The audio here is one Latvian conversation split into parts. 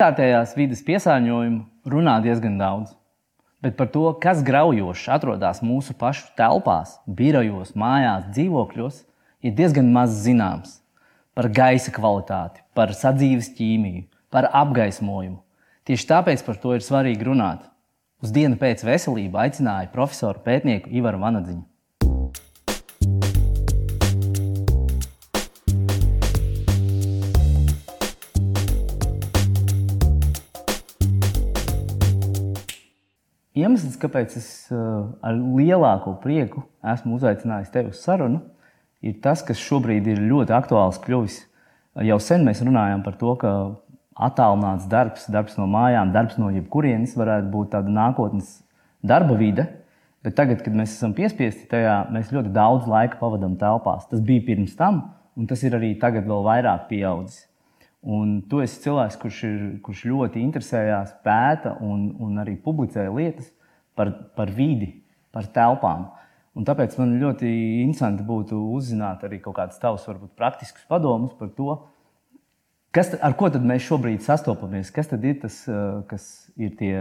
Kārtējās vidas piesārņojumu runā diezgan daudz, bet par to, kas graujoši atrodas mūsu pašu telpās, birojos, mājās, dzīvokļos, ir diezgan maz zināms. Par gaisa kvalitāti, par sadzīves ķīmiju, par apgaismojumu. Tieši tāpēc par to ir svarīgi runāt. Uz dienu pēc veselību aicināja profesoru pētnieku Ivaru Vanadziņu. Iemesls, kāpēc es eh, ar lielāko prieku esmu uzaicinājis tevi uz sarunu, ir tas, kas šobrīd ir ļoti aktuāls kļuvis. Jau sen mēs runājām par to, ka attālināts darbs, darbs no mājām, darbs no jebkurienes varētu būt tāda nākotnes darba vide. Bet tagad, kad mēs esam piespiesti tajā, mēs ļoti daudz laika pavadām telpās. Tas bija pirms tam, un tas ir arī tagad vēl vairāk pieaudzis. Un tu esi cilvēks, kurš, ir, kurš ļoti interesējās, pēta un, un arī publicē lietas par, par vidi, par telpām. Un tāpēc man ļoti interesanti būtu uzzināt arī kaut kādus tavus, varbūt, praktiskus padomus par to, kas, ar ko mēs šobrīd sastopamies. Kas tad ir tas, eh, kas ir tie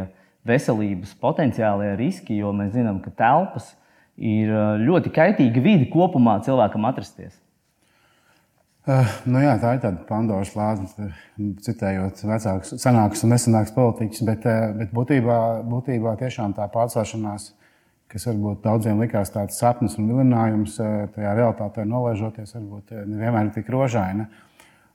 veselības potenciālie riski, jo mēs zinām, ka telpas ir eh, ļoti kaitīga vide kopumā cilvēkam atrasties. Uh, nu jā, tā ir tāda Pandoras lāde, citējot vecākus, senākus un nesenākus politiķus. Bet, uh, bet būtībā, būtībā tiešām tā pārcelšanās, kas varbūt daudziem likās tāds sapnis un vilinājums, tajā realitātē nolaižoties, varbūt nevienmēr ir tik rožaina.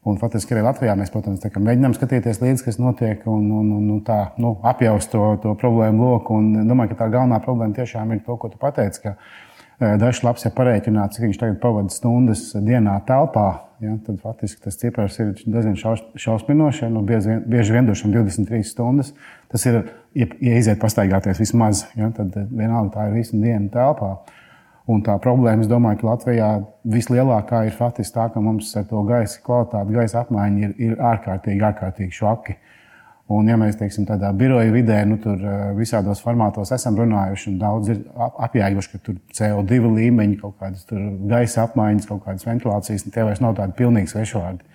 Un faktiski arī Latvijā mēs, protams, mēģinām skatīties līdzi, kas notiek, un, un, un, un tā nu, apjaust to, to problēmu loku. Un domāju, ka tā galvenā problēma tiešām ir to, ko tu pateici. Dažs labs ir parēķināts, cik viņš tagad pavada stundas dienā telpā. Ja, tad faktiski tas cipars ir diezgan šaus, šausminošs. Nu, bieži, vien, bieži vien došam 23 stundas. Tas ir, ja, ja iziet pastaigāties vismaz, ja, tad vienalga tā ir visa diena telpā. Un tā problēma, es domāju, ka Latvijā vislielākā ir faktiski tā, ka mums ar to gaisa kvalitāti, gaisa apmaiņa ir, ir ārkārtīgi, ārkārtīgi švaki. Uh, Un, ja mēs teiksim, tādā biroja vidē, nu, tur visādos formātos esam runājuši, un daudz ir apjēguši, ka tur CO2 līmeņi, kaut kādas gaisa apmaiņas, kaut kādas ventilācijas, tie vairs nav tādi pilnīgi svešvārdi.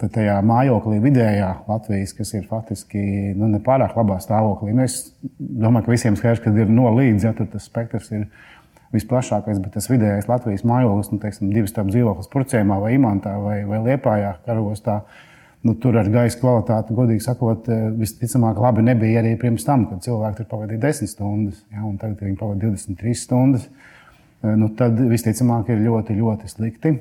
Tad tajā mājoklī vidējā Latvijas, kas ir faktiski nu, nepārāk labā stāvoklī, nu, es domāju, ka visiem skaidrs, ka ir no līdz, ja tas spektrs ir visplašākais, bet tas vidējais Latvijas mājoklis, nu, teiksim, divas stāvus dzīvoklis Purcēmā vai Imantā vai, vai Liepājā, Karostā nu, tur ar gaisa kvalitāti, godīgi sakot, eh, visticamāk, labi nebija arī pirms tam, kad cilvēki tur pavadīja 10 stundas, ja, un tagad viņi pavadīja 23 stundas. Eh, nu, tad visticamāk ir ļoti, ļoti slikti.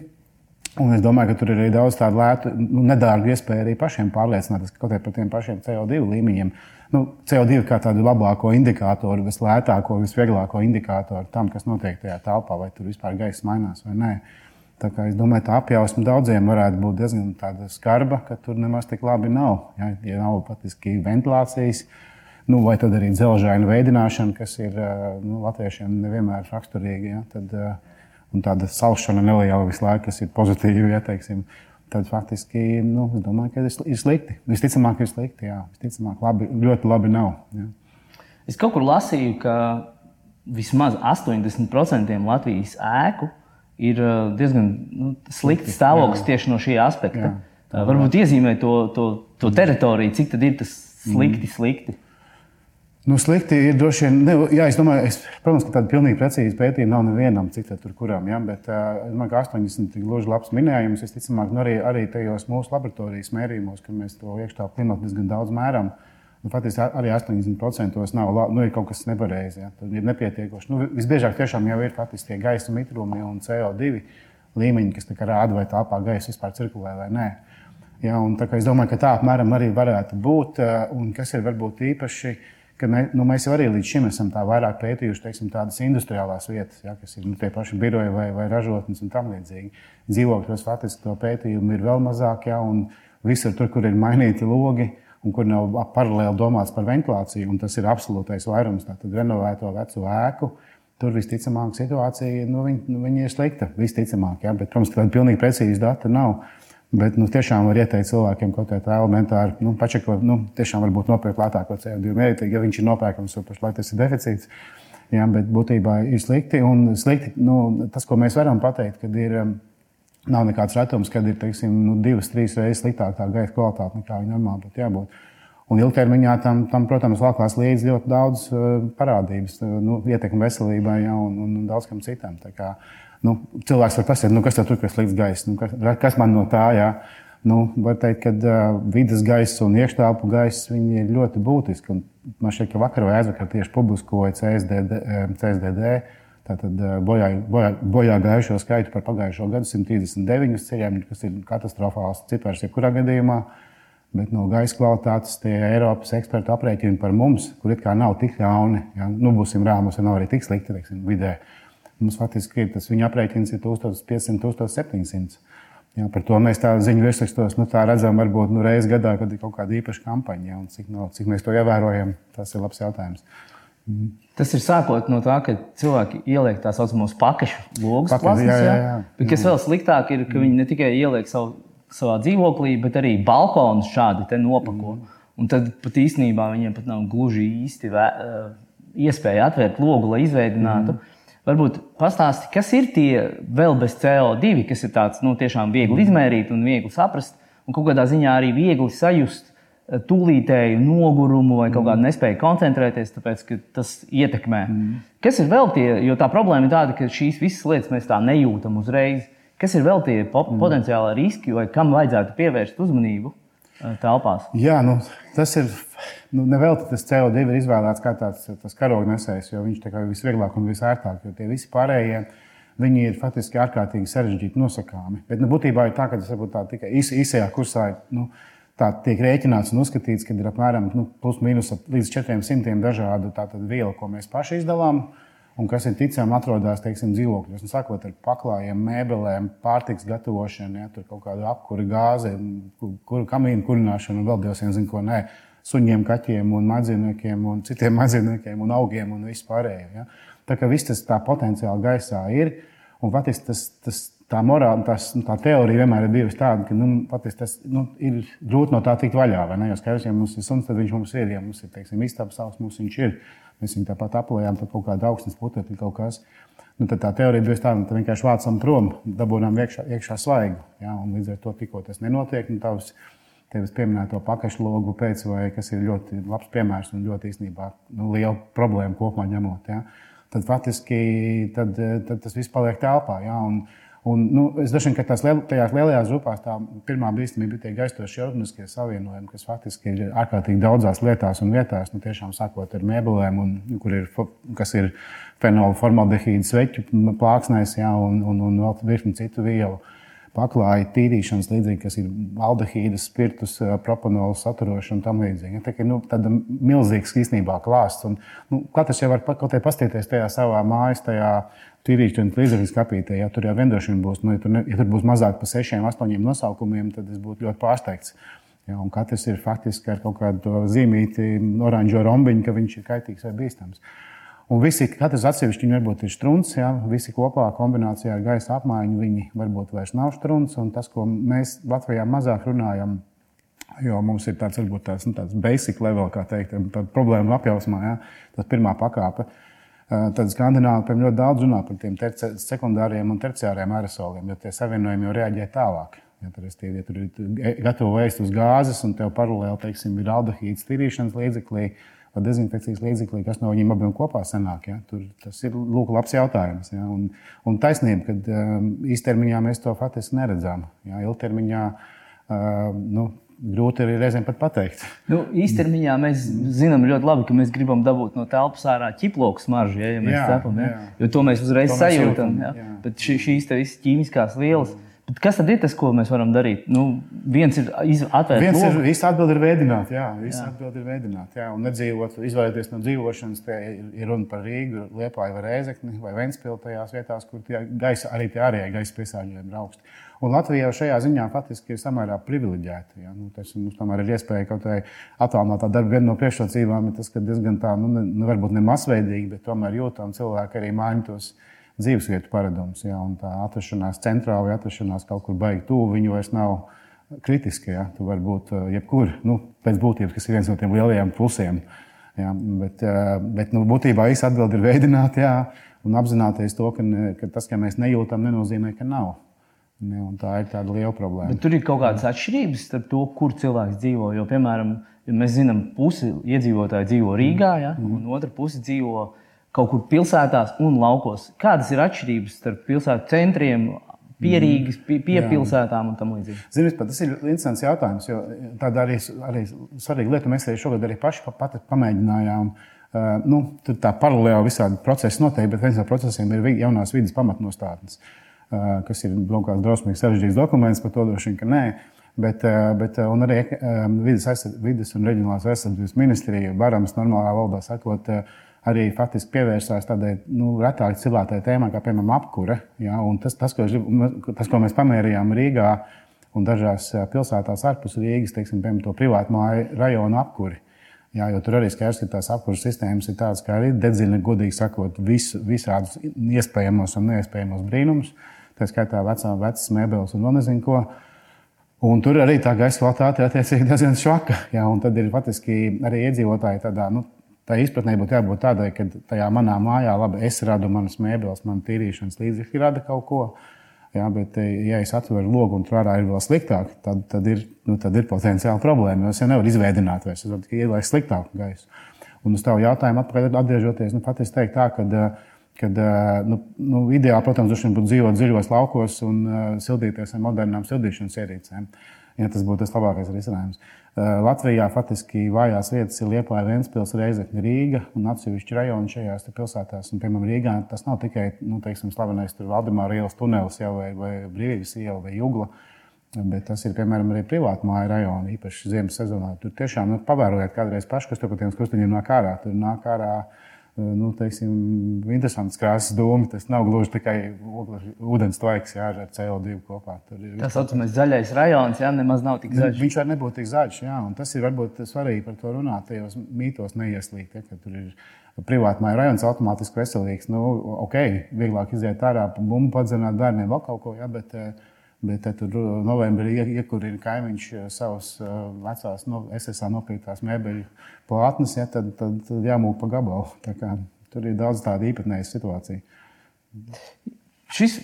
Un es domāju, ka tur ir arī daudz tādu lētu, nu, nedārgu iespēju arī pašiem pārliecināties kaut kādā par tiem pašiem CO2 līmeņiem. Nu, CO2 kā tādu labāko indikātoru, vislētāko, visvieglāko indikātoru tam, kas notiek tajā telpā, vai tur vispār gaisa mainās vai nē. Uh, Es domāju, tā apjausma daudziem varētu būt diezgan skarba, ka tur nemaz tik labi nav. Ja, ja nav patiesībā ventilācijas, nu, vai arī dzelžaina veidināšana, kas ir nu, latviešiem nevienmēr raksturīga, ja, tad, un tāda salšana neliela visu laiku, kas ir pozitīva. Ja, teiksim, tad faktiski nu, es domāju, ka ir slikti. Visticamāk, ir slikti. Jā. Visticamāk, labi, ļoti labi nav. Ja. Es kaut kur lasīju, ka vismaz 80% Latvijas ēku ir uh, diezgan nu, slikts stāvoklis tieši no šī aspekta. Jā, tā, Varbūt iezīmē to, to, to teritoriju, cik tad ir tas slikti, mm. slikti. Nu, slikti ir droši vien. Ne, jā, es domāju, es, protams, ka tāda pilnīgi precīza pētījuma nav nevienam, cik tur kuram. Ja, bet uh, domāju, ka 80 ir gluži labs minējums. Es ticamāk, nu, arī, arī tajos mūsu laboratorijas mērījumos, kad mēs to iekšā klimatu diezgan daudz mēram. Uh, Nu, Faktiski arī 80% nav nu, kaut kas nepareizi. Ja? Tad ir nepietiekoši. Nu, visbiežāk tiešām jau ir faktiski tie gaisa mitrumi un CO2 līmeņi, kas rāda, vai telpā gaisa vispār cirkulē vai nē. Ja, un, es domāju, ka tā apmēram arī varētu būt. Eh, un kas ir varbūt īpaši, ka mē, nu, mēs jau arī līdz šim esam tā vairāk pētījuši teiksim, tādas industriālās vietas, ja, kas ir nu, tie paši biroji vai, vai ražotnes un tam līdzīgi. Dzīvokļos faktiski to pētījumu ir vēl mazāk, ja, un visur tur, kur ir mainīti logi un kur nav paralēli domāts par ventilāciju, un tas ir absolūtais vairums tātad renovēto veco ēku. Tur visticamāk situācija nu, viņa, nu, viņa ir slikta. Visticamāk, ja? Bet, protams, tāda pilnīgi precīza data nav. Bet nu, tiešām var ieteikt cilvēkiem kaut kādā elementāri, nu, pačakot, nu, tiešām varbūt nopirkt lētāko CO2 mērītāju, ja viņš ir nopērkams, jo pašlaik tas ir deficīts. Jā, bet būtībā ir slikti. Un slikti nu, tas, ko mēs varam pateikt, kad ir Nav nekāds retums, kad ir teiksim, nu, divas, trīs reizes sliktāka gaisa kvalitāte nekā viņa normāli būtu jābūt. Un ilgtermiņā tam, tam protams, valkās līdzi ļoti daudz uh, parādības, uh, nu, ietekmi veselībai ja, un, un, un daudz kam citam. Kā, nu, cilvēks var pasakāt, nu, kas tur ir slikts gaiss, nu, kas, kas man no tā ir. Nu, var teikt, ka uh, vidas gaisa un iekštelpu gaisa ir ļoti būtiski. Un man šķiet, ka vakar vai aizvakar tieši publiskoja CSDD, CSDD tātad, bojā, bojā, gājušo skaitu par pagājušo gadu 139 ceļiem, kas ir katastrofāls cipars jebkurā gadījumā. Bet no gaisa kvalitātes tie Eiropas eksperti aprēķina par mums, kur it kā nav tik ļauni. Ja? Nu, būsim rāmi, mums nav arī tik slikti teiksim, vidē. Mums faktiski tas viņa aprēķins ir 1500, 1700. Ja, par to mēs tā ziņu virsrakstos nu, redzam, varbūt nu, reizes gadā, kad ir kaut kāda īpaša kampaņa. Ja, cik, no, cik mēs to ievērojam, tas ir labs jautājums. Mm. Tas ir sākot no tā, ka cilvēki ieliek tā saucamos pakaļu logus. Pakaļ, jā, jā, jā. Bet kas vēl sliktāk ir, ka viņi ne tikai ieliek savu savā dzīvoklī, bet arī balkonus šādi nopako. Mm. Un tad pat īstenībā viņiem pat nav gluži īsti vē, iespēja atvērt logu, lai izveidinātu. Mm. Varbūt pastāsti, kas ir tie vēl bez CO2, kas ir tāds nu, tiešām viegli mm. izmērīt un viegli saprast, un kaut kādā ziņā arī viegli sajust tūlītēju nogurumu vai kaut kādu nespēju koncentrēties, tāpēc ka tas ietekmē. Mm. Kas ir vēl tie, jo tā problēma ir tāda, ka šīs visas lietas mēs tā nejūtam uzreiz. Kas ir vēl tie mm. potenciāli riski, vai kam vajadzētu pievērst uzmanību telpās? Jā, nu, tas ir. Nu, Nevelti tas CO2 ir izvēlēts kā tāds karognesējs, jo viņš ir visvieglāk un visērtāk. Jo tie visi pārējie viņi ir faktiski ārkārtīgi sarežģīti nosakāmi. Bet nu, būtībā ir tā, ka tas varbūt tā tikai īs, īsajā kursā nu, tā tiek rēķināts un uzskatīts, ka ir apmēram nu, plus mīnus līdz 400 dažādu vielu, ko mēs paši izdalām un kas ir ticami atrodas teiksim, dzīvokļos. Nu, sākot ar paklājiem, mēbelēm, pārtiks gatavošanu, ja, kaut kādu apkuri, gāzi, kur, kamīnu kurināšanu un vēl dievs zina, ko nē. Suņiem, kaķiem, un mazīniekiem, un citiem mazīniekiem, un augiem un vispārējo. Ja. Tā kā viss tas tā potenciāli gaisā ir. Un patiesi tas, tas, tā morāla, tas, nu, tā teorija vienmēr ir bijusi tāda, ka nu, patiesi, tas nu, ir grūti no tā tikt vaļā. Jo skaidrs, ja mums ir suns, tad viņš mums ir. Ja mums ir teiksim, istabas savs, mums viņš ir. Mēs viņu tāpat aplējām, tad kaut kāda augstnes putekļi kaut kas. Nu, tad tā teorija bija tāda, ka vienkārši vācam prom, dabūjām iekšā, iekšā svaigu. Ja? Līdz ar to tikko tas nenotiek, nu, tavs, tevis pieminēto pakaļlogu pēc, vai kas ir ļoti labs piemērs un ļoti īstenībā nu, liela problēma kopumā ņemot. Ja? Tad faktiski tad, tad tas viss paliek telpā. Ja? Un, Un, nu, es domāju, ka tās liel, tajās lielajās grupās tā pirmā bīstamība ir tie gaistošie organiskie savienojumi, kas faktiski ir ārkārtīgi daudzās lietās un vietās, nu, tiešām sākot ar mēbelēm, un, kur ir, kas ir fenola formaldehīda sveķu plāksnēs, jā, un, un, un vēl virkni citu vielu paklāja tīrīšanas līdzīgi, kas ir aldehīdas, spirtus, propanolu saturošana un tam līdzīgi. Tā ir nu, milzīgs īstenībā klāsts. Un, nu, katrs jau var kaut kā paskatīties tajā savā mājas, tajā tīrīšanas līdzekļu kapītē. Ja tur jau vendošana būs, nu, ja tur, ne, ja tur būs mazāk par sešiem, astoņiem nosaukumiem, tad es būtu ļoti pārsteigts. Ja, katrs ir faktiski ar kaut kādu zīmīti, oranžo rombiņu, ka viņš ir kaitīgs vai bīstams. Un visi, katrs atsevišķi viņi varbūt ir strūns, ja, visi kopā kombinācijā ar gaisa apmaiņu viņi varbūt vairs nav strūns. Un tas, ko mēs Latvijā mazāk runājam, jo mums ir tāds, varbūt tāds, nu, tāds basic level, kā teikt, problēma apjausmā, ja, tas pirmā pakāpe. Tad skandināvi ļoti daudz runā par tiem sekundāriem un terciāriem aerosoliem, jo tie savienojumi jau reaģē tālāk. Ja, tur, ja tur ir gatava ēst uz gāzes, un tev paralēli teiksim, ir aldehīds tīrīšanas līdzeklī, vai dezinfekcijas līdzeklī, kas no viņiem abiem kopā sanāk. Ja? Tur, tas ir lūk, labs jautājums. Ja? Un, un taisnība, ka um, īstermiņā mēs to faktiski neredzam. Ja? Ilgtermiņā uh, nu, grūti arī reizēm pat pateikt. Nu, īstermiņā mēs zinām ļoti labi, ka mēs gribam dabūt no telpas ārā ķiploku smaržu, ja, ja mēs jā, cepam. Ja? Jā. Jo to mēs uzreiz to mēs sajūtam. Jūtam, ja? Jā. Bet šīs ķīmiskās vielas. Bet kas tad ir tas, ko mēs varam darīt? Nu, viens ir atvērt viens logu. ir īsta atbilde, ir veidināt, jā, īsta atbilde ir veidināt, jā, un nedzīvot, izvairīties no dzīvošanas. Te ir runa par Rīgu, Liepāju vai Rēzekni vai Ventspilu tajās vietās, kur tie gaisa, arī tie ārējie gaisa piesārņojumi ir augsti. Un Latvija jau šajā ziņā faktiski ir samērā privileģēta. Ja? Nu, tas, mums tomēr ir iespēja kaut kādā attālinātā darba. Viena no priekšrocībām ir tas, ka diezgan tā, nu, ne, nu, varbūt ne masveidīgi, bet tomēr jūtam cilvēki arī maina tos dzīvesvietu paradums. Ja, tā atrašanās centrā vai atrašanās kaut kur baigi tuvu, viņu vairs nav kritiski. Ja. Tu vari būt uh, jebkur, nu, pēc būtības, kas ir viens no tiem lielajiem plusiem. Ja, bet, uh, bet nu, būtībā īsa atbilde ir veidot, ja, un apzināties to, ka, ne, ka tas, ka mēs nejūtam, nenozīmē, ka nav. Ne, tā ir tāda liela problēma. Bet tur ir kaut kādas atšķirības starp to, kur cilvēks dzīvo. Jo, piemēram, mēs zinām, pusi iedzīvotāji dzīvo Rīgā, ja, un otra puse dzīvo kaut kur pilsētās un laukos. Kādas ir atšķirības starp pilsētu centriem, pierīgas, pie, piepilsētām un tam līdzīgi. Ziniet, tas ir interesants jautājums, jo tāda arī, arī svarīga lieta. Mēs arī šogad arī paši pat, pamēģinājām. Uh, nu, tur tā paralēli visādi procesi notiek, bet viens no procesiem ir jaunās vidas pamatnostādnes, uh, kas ir kaut kāds drausmīgs sarežģīts dokuments, par to droši vien, ka nē. Bet, uh, bet arī vidas, vidas un reģionālās aizsardzības ministrija, barams normālā valodā sakot, uh, arī faktiski pievērsās tādai nu, retāk cilātai tēmai, kā piemēram apkure. Ja, tas, tas, ko, tas, ko mēs pamērījām Rīgā un dažās pilsētās ārpus Rīgas, teiksim, piemēram, to privātu māju rajonu apkuri. Jā, jo tur arī skaidrs, ka tās apkurses sistēmas ir tādas, kā arī dedzina, godīgi sakot, visu, visādus iespējamos un neiespējamos brīnumus. Tā skaitā vecā, vecas mēbeles un vēl nezinu ko. Un tur arī tā gaisa kvalitāte ir attiecīgi diezgan švaka. Jā, un tad ir faktiski arī iedzīvotāji tādā nu, Tā izpratnē būtu jābūt tādai, ka tajā manā mājā, labi, es radu manas mēbeles, man tīrīšanas līdzekļi rada kaut ko. Jā, bet, eh, ja es atveru logu un tur ārā ir vēl sliktāk, tad, tad, ir, nu, tad ir potenciāli problēma. Es jau nevaru izveidot vairs, es varu tikai ielaist sliktāku gaisu. Un uz tavu jautājumu atgriežoties, nu, patiesi teikt tā, ka, eh, kad, eh, nu, nu, ideāli, protams, būtu dzīvot dziļos laukos un uh, sildīties ar modernām sildīšanas ierīcēm. Ja tas būtu tas labākais risinājums. Eh, Latvijā faktiski vājās vietas ir Lietuva, Vēncpils, Reizekne, Rīga un atsevišķi rajoni šajās pilsētās. Un, piemēram, Rīgā tas nav tikai nu, teiksim, slavenais Valdemāra ielas tunelis jau, vai, vai Brīvības iela vai Jugla. Bet tas ir piemēram arī privāti māju rajoni, īpaši ziemas sezonā. Tur tiešām nu, pavērojiet kādreiz paši, kas tur pa tiem krustiņiem nāk ārā. Tur nāk ārā uh, nu, teiksim, interesants krāsas dūmi. Tas nav gluži tikai ūdens tvaiks jā, ar CO2 kopā. Ir, tas saucamais zaļais rajons, jā, nemaz nav tik zaļš. Viņš var nebūt tik zaļš, jā, un tas ir varbūt svarīgi par to runāt, tajos mītos neieslīgt, ja, ka tur ir privātmāja rajons automātiski veselīgs. Nu, ok, vieglāk iziet ārā, bumbu padzenāt bērniem vēl kaut ko, jā, bet uh, Bet tur novembrī iekurina kaimiņš eh, savus eh, vecās, no, SSA nopirktās mēbeļu plātnes, ja, tad, tad, tad jāmūk pa gabalu. Tur ir daudz tādu īpatnēju situāciju. Šis,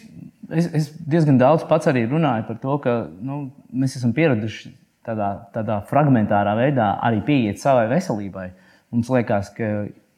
es, es diezgan daudz pats arī runāju par to, ka nu, mēs esam pieraduši tādā, tādā fragmentārā veidā arī pieiet savai veselībai. Mums liekas, ka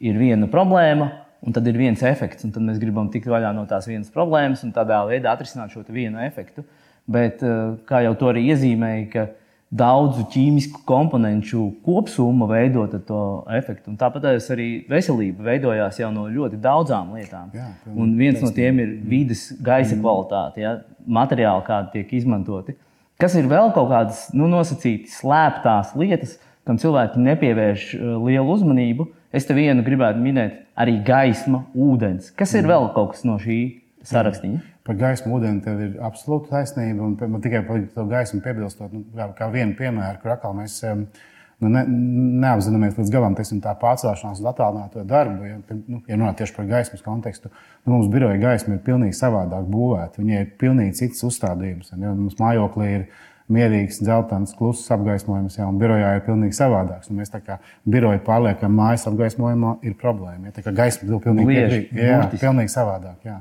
ir viena problēma, un tad ir viens efekts, un tad mēs gribam tikt vaļā no tās vienas problēmas un tādā veidā atrisināt šo vienu efektu. Uh, bet eh, kā jau to arī iezīmēja, ka daudzu ķīmisku komponentu kopsumma veido to efektu. Un tāpat arī veselība veidojās jau no ļoti daudzām lietām. Jā, un viens no tiem ir vidas, gaisa mm. kvalitāte, ja, materiāli, kādi tiek izmantoti. Kas ir vēl kaut kādas nu, nosacītas, slēptās lietas, kam cilvēki nepievērš eh, lielu uzmanību. Es te vienu gribētu minēt, arī gaisma, ūdens. Kas ir mm. vēl kaut kas no šī sarakstiņa? Par gaismu ūdeni tev ir absolūta taisnība. Un man tikai par to gaismu piebilstot, nu, kā, kā vienu piemēru, kur atkal mēs nu, ne, neapzināmies līdz galam teiksim, tā pārcelšanās uz attālināto darbu. Ja, nu, ja runā tieši par gaismas kontekstu, nu, mums biroja gaisma ir pilnīgi savādāk būvēta. Viņai ir pilnīgi cits uzstādījums. Ja, mums mājoklī ir mierīgs, dzeltens, kluss apgaismojums, ja, un birojā ir pilnīgi savādāks. Un mēs tā kā biroju pārliekam, mājas apgaismojumā ir problēma. Ja, tā kā gaisma ir pilnīgi, Lieši, jā, pilnīgi savādāk. Jā.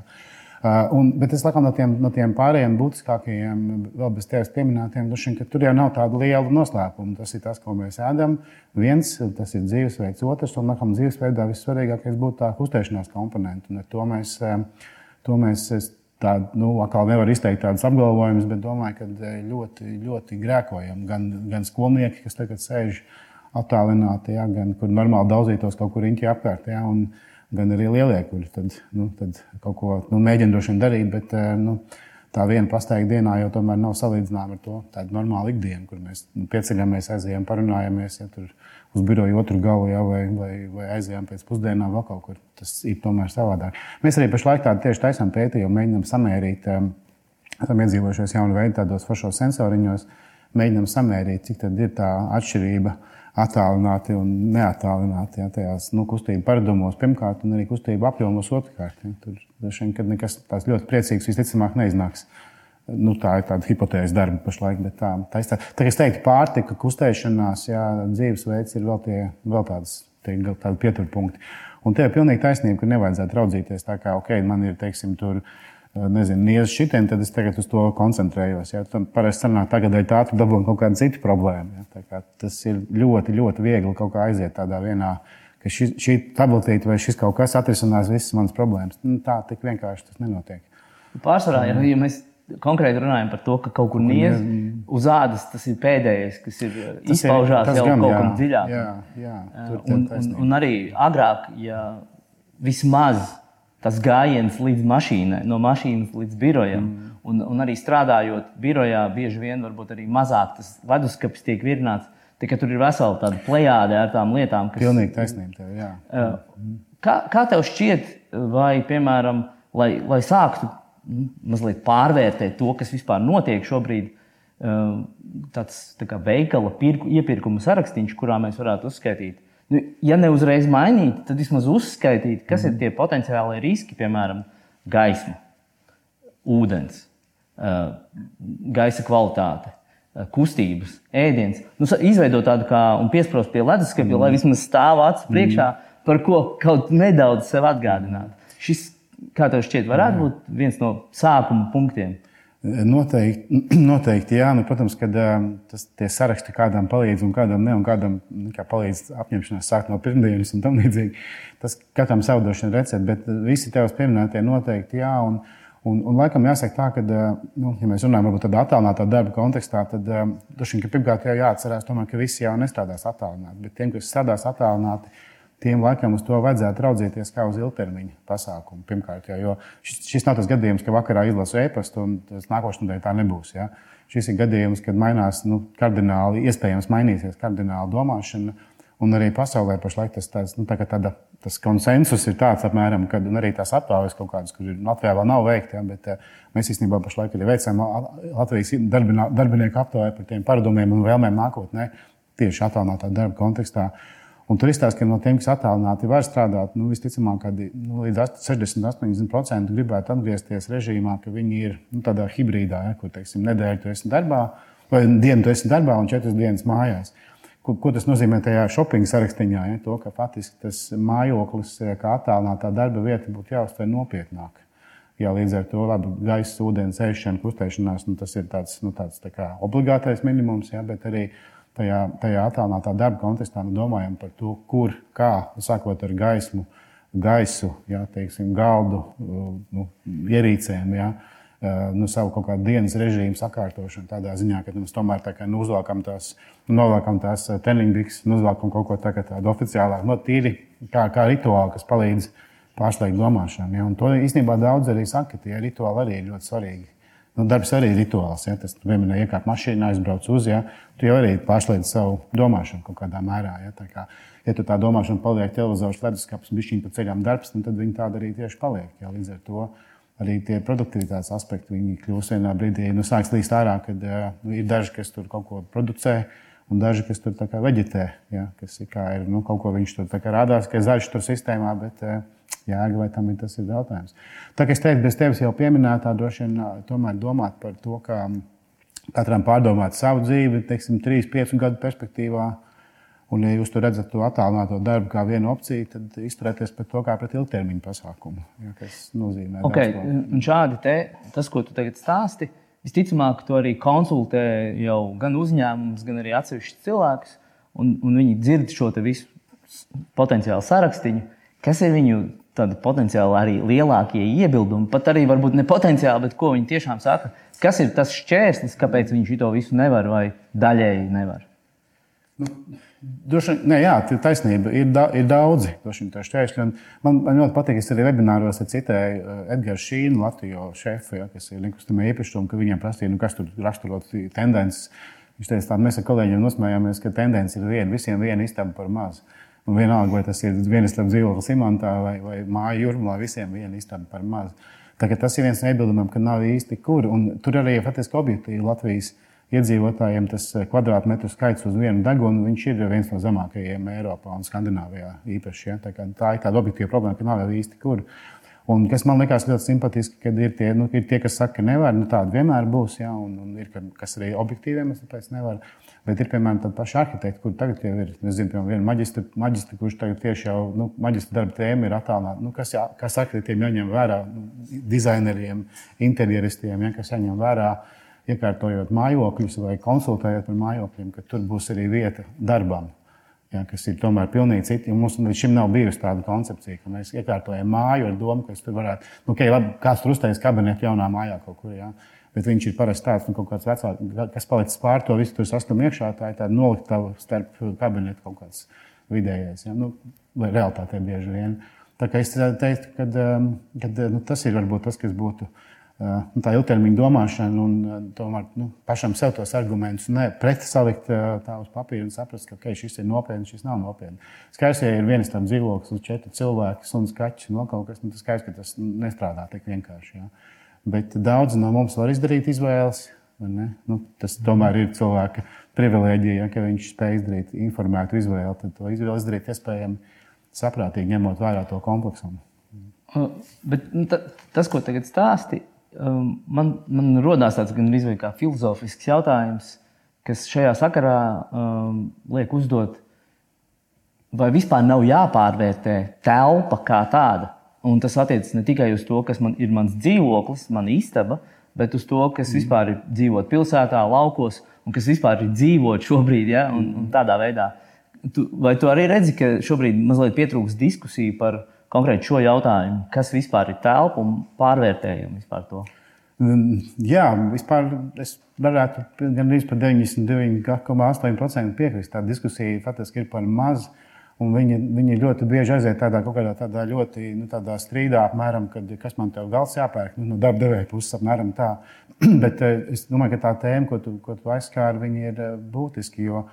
Uh, un, bet es laikam no tiem, no tiem pārējiem būtiskākajiem, vēl bez tevis pieminētiem, dušiem, ka tur jau nav tāda liela noslēpuma. Tas ir tas, ko mēs ēdam. Viens, tas ir dzīvesveids, otrs, un nākamā dzīvesveidā vissvarīgākais būtu tā kustēšanās komponente. Un ar to mēs, to mēs tā, nu, atkal nevar izteikt tādus apgalvojumus, bet domāju, ka ļoti, ļoti grēkojam. Gan, gan skolnieki, kas tagad sēž attālināti, ja, gan kur normāli daudzītos kaut kur riņķī apkārt. Ja, un, gan arī lielie, kuri tad, nu, tad kaut ko nu, mēģina droši vien darīt. Bet, eh, nu, tā viena pasteigta dienā jau tomēr nav salīdzināma ar to tādu normālu ikdienu, kur mēs nu, pieceļamies, aizējām, parunājamies. Ja, tur, uz biroju otru galu, ja, vai, vai, vai aizējām pēc pusdienām vēl kaut kur. Tas ir tomēr savādāk. Mēs arī pašlaik tādu tieši taisām pētījumu, mēģinām samērīt, um, esam iedzīvojušies jaunu veidu tādos foršos sensoriņos, mēģinām samērīt, cik tad ir tā atšķirība attālināti un neattālināti ja, tajās nu, kustību paradumos, pirmkārt, un arī kustību apjomos otrkārt. Ja. Tur droši vien, kad nekas tāds ļoti priecīgs visticamāk neiznāks. Nu, tā ir tāda hipotēze darba pašlaik, bet tā, tā, tā, tā es teiktu, pārtika, kustēšanās, jā, dzīvesveids ir vēl, tie, vēl tādas, tie, tādi pieturpunkti. Un te ir pilnīgi taisnība, ka nevajadzētu raudzīties tā, kā, ok, man ir, teiksim, tur nezinu, niez šitiem, tad es tagad uz to koncentrējos. Ja? Tam parasti sanāk, tagad ir tā, ka dabūjam kaut kādu citu problēmu. Ja? Tas ir ļoti, ļoti viegli kaut kā aiziet tādā vienā, ka šī, šī tabletīte vai šis kaut kas atrisinās visas manas problēmas. Nu, tā tik vienkārši tas nenotiek. Pārsvarā, ja, ja mēs konkrēti runājam par to, ka kaut kur niez uz ādas, tas ir pēdējais, kas ir tas izpaužās ir, jau gan, kaut kam dziļāk. Jā, jā, un, un, un arī agrāk, ja vismaz tas gājiens līdz mašīnai, no mašīnas līdz birojam. Mm. Un, un arī strādājot birojā, bieži vien varbūt arī mazāk tas leduskapis tiek virnāts. Tikai tur ir vesela tāda plējāde ar tām lietām, kas. Pilnīgi taisnība tev, jā. Kā, kā tev šķiet, vai, piemēram, lai, lai sāktu nu, mazliet pārvērtēt to, kas vispār notiek šobrīd, tāds tā kā veikala pirku, iepirkuma sarakstīns, kurā mēs varētu uzskaitīt nu, ja ne uzreiz mainīt, tad vismaz uzskaitīt, kas mm. ir tie potenciālie riski, piemēram, gaisma, ūdens, gaisa kvalitāte, kustības, ēdiens. Nu, izveidot tādu kā un piesprost pie leduskapja, mm. lai vismaz stāv acu priekšā, mm. par ko kaut nedaudz sev atgādināt. Šis, kā tev šķiet, varētu būt viens no sākuma punktiem. Noteikti, noteikti jā. Nu, protams, ka tas, tie saraksti kādam palīdz un kādam ne, un kādam nu, kā palīdz apņemšanās sākt no pirmdienas un tam līdzīgi. Tas katram savu došanu recepti, bet visi tevis pieminētie noteikti jā. Un, un, un laikam jāsaka tā, ka, nu, ja mēs runājam par tādu attālinātā darba kontekstā, tad droši vien pirmkārt jau jāatcerās, tomēr, ka visi jau nestrādās attālināti. Bet tiem, kas strādās attālināti, tiem laikam uz to vajadzētu raudzīties kā uz ilgtermiņa pasākumu. Pirmkārt, jā, jo šis, šis nav tas gadījums, ka vakarā izlasu e-pastu un tas nākošais nedēļa tā nebūs. Jā. Šis ir gadījums, kad mainās nu, kardināli, iespējams, mainīsies kardināli domāšana. Un arī pasaulē pašlaik tas, tāds, nu, tā tāda, tas konsensus ir tāds, apmēram, kad arī tās aptaujas kaut kādas, kur Latvijā vēl nav veikta, ja, bet uh, mēs īstenībā pašlaik arī veicam Latvijas darbinieku aptauju par tiem paradumiem un vēlmēm nākotnē tieši attālinātā darba kontekstā. Uh, Un tur izstāsta, ka no tiem, kas attālināti var strādāt, nu, visticamāk, kad nu, līdz 60-80% gribētu atgriezties režīmā, ka viņi ir nu, tādā hibrīdā, ja, kur teiksim, nedēļu tu esi darbā, vai dienu tu esi darbā un četras dienas mājās. Ko, ko tas nozīmē tajā shopping sarakstā? Ja? To, ka faktiski tas mājoklis, kā attālinātā darba vieta, būtu jāuztver nopietnāk. Jā, līdz ar to labi, gaisa, ūdens, ēšana, kustēšanās, nu, tas ir tāds, nu, tāds tā obligātais minimums, jā, bet arī uh, tajā, tajā attālinātā darba kontekstā nu, domājam par to, kur, kā, sākot ar gaismu, gaisu, jā, teiksim, galdu, nu, ierīcēm. Jā. Nu, savu kaut kādu dienas režīmu sakārtošanu tādā ziņā, ka mēs tomēr tā kā, nu, uzvelkam tās, nu, novelkam tās telingbikses, nu, uzvelkam kaut ko tā, tādu oficiālāku, no tīri kā, kā rituālu, kas palīdz pārslēgt domāšanu. Ja? Un to īstenībā daudz arī saka, ka tie rituāli arī ir ļoti svarīgi. Nu, darbs arī ir rituāls. Ja? Tas vienmēr iekāp mašīnā, aizbrauc uz, ja? tu jau arī pārslēdz savu domāšanu kaut kādā mērā. Ja, tā kā, ja tu tā domāšana paliek televizors, leduskapis, bišķiņa pa ceļām darbs, nu, tad viņi tāda arī tieši paliek. Ja? Līdz ar to arī tie produktivitātes aspekti, viņi kļūst vienā brīdī, nu, sāks līst ārā, kad nu, ir daži, kas tur kaut ko producē. Un daži, kas tur veģetē, ja, kas ir, ir nu, kaut ko viņš tur rādās, ka zaļš tur sistēmā, bet uh, jēga, vai tam ir tas ir jautājums. Tā kā es teicu, bez tevis jau pieminētā, droši vien tomēr domāt par to, ka katram pārdomāt savu dzīvi, teiksim, 3, 5 gadu perspektīvā. Un, ja jūs tur redzat to attālināto darbu kā vienu opciju, tad izturēties pret to kā pret ilgtermiņa pasākumu. Ja, kas nozīmē, okay. Šādi te, tas, ko tu tagad stāsti, visticamāk, to arī konsultē jau gan uzņēmums, gan arī atsevišķi cilvēks. Un, un viņi dzird šo visu potenciālu sarakstīnu, kas ir viņu potenciāli arī lielākie iebildumi, pat arī varbūt ne potenciāli, bet ko viņi tiešām saka. Kas ir tas šķērslis, kāpēc viņi to visu nevar vai daļēji nevar? Nu, Duši, ne, jā, tā ir taisnība. Ir, da, ir daudzi šķēršļi. Man, man ļoti patīk, es arī webināros citēju uh, Edgars Šīnu, Latvijas šefu, ja, kas ir likustamie īpašumi, ka viņiem prasīja, nu, kas tur raksturot tendences. Viņš teica, tā, mēs ar kolēģiem nosmējāmies, ka tendence ir viena, visiem viena istaba par mazu. Un vienalga, vai tas ir viens starp dzīvokli Simantā vai, vai māju jūrmā, visiem viena istaba par mazu. Tagad tas ir viens no iebildumiem, ka nav īsti kur. Un tur arī faktiski objektīvi Latvijas iedzīvotājiem tas eh, kvadrātmetru skaits uz vienu degunu, ir viens no zemākajiem Eiropā un Skandināvijā īpaši. Ja? Tā, tā ir tāda objektīva problēma, ka nav īsti kur. Un kas man liekas ļoti simpātiski, kad ir tie, nu, ir tie kas saka, ka nevar, nu, tāda vienmēr būs, ja, un, un ir, kas arī objektīviem es tāpēc nevaru. Bet ir, piemēram, tādi paši arhitekti, kuriem tagad jau ir, es zinu, piemēram, viena maģistra, maģistra kurš tagad tieši jau, nu, maģistra darba tēma ir attālināta. Nu, kas, jā, kas arhitektiem jāņem vērā, nu, dizaineriem, interjeristiem, ja, kas jāņem vērā, iekārtojot mājokļus vai konsultējot par mājokļiem, ka tur būs arī vieta darbam ja, kas ir tomēr pilnīgi citi. Mums līdz šim nav bijusi tāda koncepcija, ka mēs iekārtojam māju ar domu, ka tur varētu, nu, okay, labi, kāds tur uztaisīs kabinetu jaunā mājā kaut kur. Ja. Bet viņš ir parasti tāds, nu, kāds vecāks, kas palicis pār to visu, tur sastāv iekšā. Tā ir tāda noliktava starp kabinetu kaut kāds vidējais, ja, nu, vai realitātē bieži vien. Tā kā es teiktu, ka nu, tas ir varbūt tas, kas būtu nu, tā ilgtermiņa domāšana un eh, tomēr nu, pašam sev tos argumentus pretī salikt eh, tā uz papīra un saprast, ka okay, šis ir nopietni, šis nav nopietni. Skaidrs, ja ir viens tāds dzīvoklis uz četru cilvēku, suns, kaķis un kaut kas, nu, tas skaidrs, ka tas nestrādā tik vienkārši. Ja. Bet daudzi no mums var izdarīt izvēles. Nu, tas tomēr ir cilvēka privilēģija, ja, ka viņš spēj izdarīt informētu izvēli. Tad to izvēli izdarīt iespējami saprātīgi, ņemot vērā to kompleksumu. Bet nu, tas, ko tagad stāstīja, Um, man, man rodās tāds gan arī filozofisks jautājums, kas šajā sakarā um, liek uzdot, vai vispār nav jāpārvērtē telpa kā tāda. Un tas attiecas ne tikai uz to, kas man ir mans dzīvoklis, mana istaba, bet uz to, kas mm. vispār ir dzīvot pilsētā, laukos, un kas vispār ir dzīvot šobrīd. Ja? Un, un tādā veidā. Tu, vai tu arī redzi, ka šobrīd mazliet pietrūks diskusiju par to? Konkrēti šo jautājumu, kas vispār ir telpa un pārvērtējam vispār to? Mm, jā, vispār es varētu gandrīz par 99,8% piekrist. Tā diskusija faktiski ir par mazu. Un viņi, viņi ļoti bieži aiziet tādā, tādā, tādā ļoti nu, tādā strīdā, apmēram, kad, kas man te gals jāpērk, nu, no darba devēja puses, apmēram tā. Bet eh, es domāju, ka tā tēma, ko tu, ko tu aizskāri, ir eh, būtiski. Jo,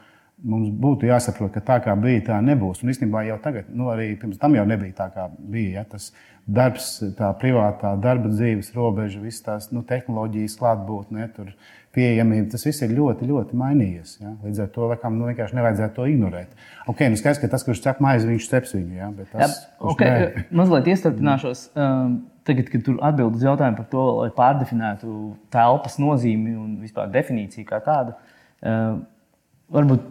mums būtu jāsaprot, ka tā kā bija, tā nebūs. Un īstenībā jau tagad, nu, arī pirms tam jau nebija tā, kā bija. Ja? Tas darbs, tā privātā darba dzīves robeža, visas tās nu, tehnoloģijas, klātbūtne, ja? pieejamība, tas viss ir ļoti, ļoti mainījies. Ja? Līdz ar to laikam, nu, vienkārši nevajadzētu to ignorēt. Ok, nu skaidrs, ka tas, kurš cep maizi, viņš ceps viņu. Ja? Bet tas, ja, okay, nē... mazliet iestarpināšos. Um, Tagad, kad tur atbild uz jautājumu par to, lai pārdefinētu telpas nozīmi un vispār definīciju kā tādu, uh, varbūt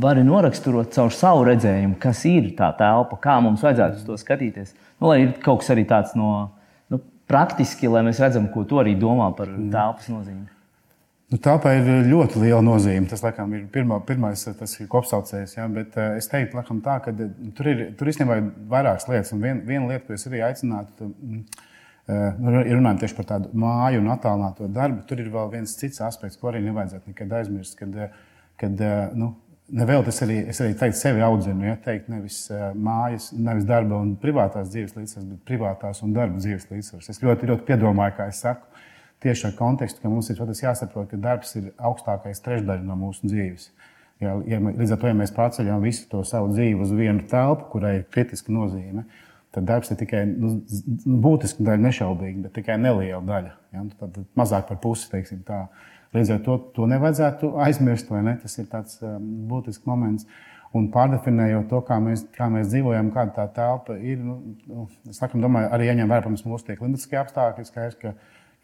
vari noraksturot caur savu redzējumu, kas ir tā telpa, kā mums vajadzētu uz to skatīties. Nu, lai ir kaut kas arī tāds no nu, praktiski, lai mēs redzam, ko tu arī domā par mm. telpas nozīmi. Nu, Tāpēc ir ļoti liela nozīme. Tas laikam, ir pirmā, pirmais tas ir kopsaucējs. Ja? Bet uh, es teiktu, laikam, tā, ka eh, tur ir tur īstenībā ir vairākas lietas. Un vien, viena lieta, ko es arī aicinātu, uh, ir runājot tieši par tādu māju un attālināto darbu. Tur ir vēl viens cits aspekts, ko arī nevajadzētu nekad aizmirst. Kad, kad, nu, Nevēl es arī, es arī teiktu, sevi audzinu, ja teikt, nevis mājas, nevis darba un privātās dzīves līdzsvars, bet privātās un darba dzīves līdzsvars. Es ļoti, ļoti piedomāju, kā es saku, tieši ar kontekstu, ka mums ir jāsaprot, ka darbs ir augstākais trešdaļa no mūsu dzīves. Ja, ja, līdz ar to, ja mēs pārceļam visu to savu dzīvi uz vienu telpu, kurai ir kritiska nozīme, tad darbs ir tikai nu, būtiska daļa, nešaubīgi, bet tikai neliela daļa. Ja, tad mazāk par pusi, teiksim tā. Līdz ar to to nevajadzētu aizmirst, vai ne? Tas ir tāds um, būtisks moments. Un pārdefinējot to, kā mēs, kā mēs dzīvojam, kāda tā telpa ir, nu, nu, es laikam domāju, arī ieņem vērā mūsu tie klimatiskie apstākļi. Skaidrs, ka,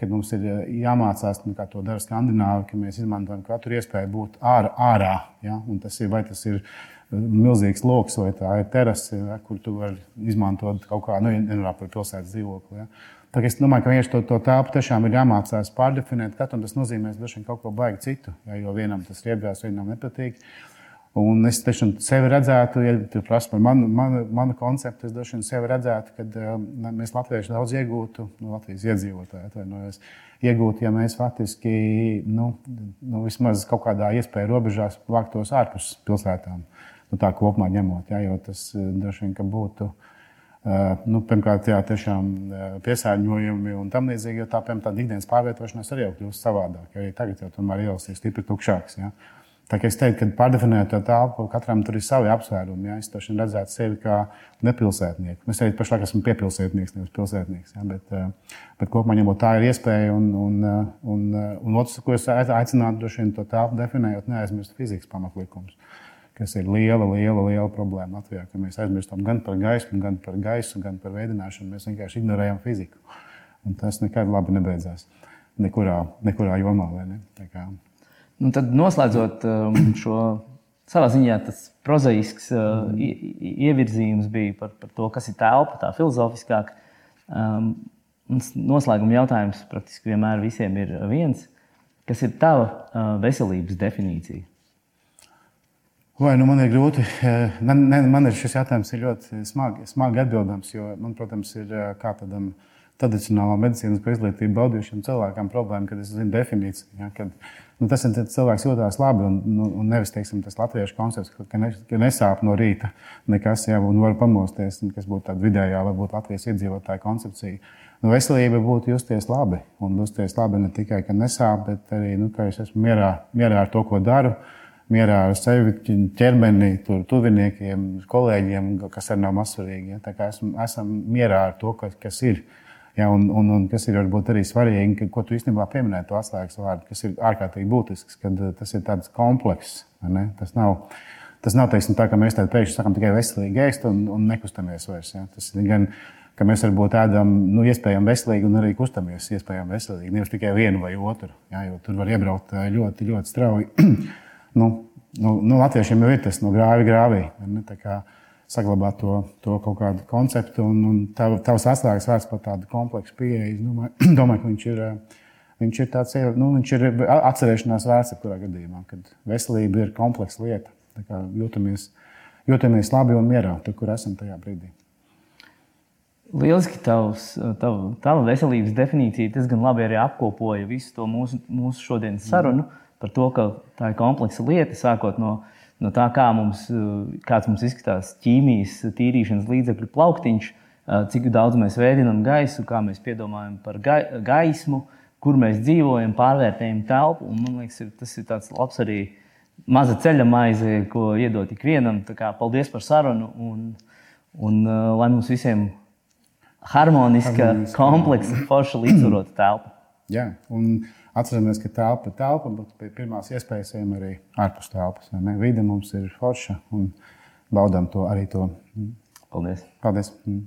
kad mums ir uh, jāmācās, nu, kā to dara Skandināvi, ka mēs izmantojam katru iespēju būt ārā. ārā ja? Un tas ir vai tas ir uh, milzīgs lokus, vai tā ir terase, ja? kur tu vari izmantot kaut kādu, nu, nerunā par pilsētas dzīvokli. Ja? Es domāju, ka vienkārši to, to telpu tiešām ir jāmācās pārdefinēt. Katram tas nozīmē kaut ko baigi citu. Ja, jo vienam tas riebjās, vienam nepatīk. Un es tiešām sevi redzētu, ja tu prasa par manu, manu, manu konceptu, es droši vien sevi redzētu, ka uh, mēs latvieši daudz iegūtu, no Latvijas iedzīvotāji atvainojos, iegūtu, ja mēs faktiski nu, nu, vismaz kaut kādā iespēju robežās vāktos ārpus pilsētām. Nu, tā kopumā ņemot, ja, jo tas droši vien būtu. Uh, Eh, nu, pirmkārt, jā, tiešām eh, piesārņojumi un tam līdzīgi, jo tā, piemēram, tāda ikdienas pārvietošanās arī jau kļūst savādāk. Arī tagad jau tomēr ielas ir stipri tukšāks. Ja? Tā kā es teiktu, ka pārdefinējot to telpu, katram tur ir savi apsvērumi. Ja? Es to redzētu sevi kā nepilsētnieku. Es arī pašlaik esmu piepilsētnieks, nevis pilsētnieks. Ja? Bet, eh, bet kopumā ņemot tā ir iespēja. Un, un, un, un otrs, ko es aicinātu, droši vien to telpu definējot, neaizmirst fizikas pamatlikumus kas ir liela, liela, liela problēma Latvijā. Mēs aizmirstam gan par gaismu, gan par gaisu, gan par veidināšanu. Mēs vienkārši ignorējam fiziku. Un tas nekad labi nebeidzās. Nekurā, nekurā jomā. Ne? Nu, tad noslēdzot um, šo savā ziņā, tas prozaisks mm. ievirzījums bija par, par to, kas ir telpa, tā filozofiskāk. Um, noslēguma jautājums praktiski vienmēr visiem ir viens. Kas ir tava uh, veselības definīcija? Vai nu man ir grūti? Man, ne, man ir šis jautājums ir ļoti smagi, smagi atbildams, jo man, protams, ir kā tādam tradicionālā medicīnas izglītību baudījušiem cilvēkam problēma, kad es zinu definīciju. Ja, kad, nu, tas ir cilvēks jūtas labi un, nu, un nevis teiksim, tas latviešu koncepts, ka, ne, ka nesāp no rīta nekas jau un var pamosties, kas būtu tāda vidējā, varbūt Latvijas iedzīvotāja koncepcija. Nu, veselība būtu justies labi. Un justies labi ne tikai, ka nesāp, bet arī, nu, ka es esmu mierā, mierā ar to, ko daru mierā ar sevi, ķermeni, tur, tuviniekiem, kolēģiem, kas arī nav mazsvarīgi. Ja? Tā kā esam, esam mierā ar to, kas, kas ir. Ja, un, un, un kas ir varbūt arī svarīgi, ka, ko tu īstenībā pieminēji, to atslēgas vārdu, kas ir ārkārtīgi būtisks, kad eh, tas ir tāds komplekss. Tas nav, tas nav teiksim, tā, ka mēs tādā pēkšņi sakām tikai veselīgi ēst un, un nekustamies vairs. Ja. Tas ir gan, ka mēs varbūt ēdam, nu, iespējami veselīgi un arī kustamies iespējami veselīgi. Nevis tikai vienu vai otru, ja, jo tur var iebraukt eh, ļoti, ļoti strauji. nu, nu, nu, latviešiem jau ir tas no grāvi grāvī. Saglabāt to, to kaut kādu konceptu, un, un tav, tavs atslēgas vārds par tādu kompleksu pieeju. Es domāju, domāju, ka viņš ir, viņš ir tāds nu, viņš ir atcerēšanās vērts, kurā gadījumā, kad veselība ir kompleksa lieta. Jūtamies, jūtamies labi un mierā, tur, kur esam tajā brīdī. Lieliski tavs, tava, tava veselības definīcija diezgan labi arī apkopoja visu to mūsu, mūsu šodienas sarunu. Mm par to, ka tā ir kompleksa lieta, sākot no, no tā, kā mums, kāds mums izskatās ķīmijas tīrīšanas līdzekļu plauktiņš, cik daudz mēs veidojam gaisu, kā mēs piedomājam par gaismu, kur mēs dzīvojam, pārvērtējam telpu. Un, man liekas, tas ir tāds labs arī maza ceļa maize, ko iedot ikvienam. Paldies par sarunu un, un lai mums visiem harmoniska, kompleksa, forša līdzsvarota telpa. Jā, un Atceramies, ka telpa ir telpa, bet pie pirmās iespējas ejam arī ārpus telpas. Vide mums ir forša un baudām to arī to. Paldies! Paldies. Mm.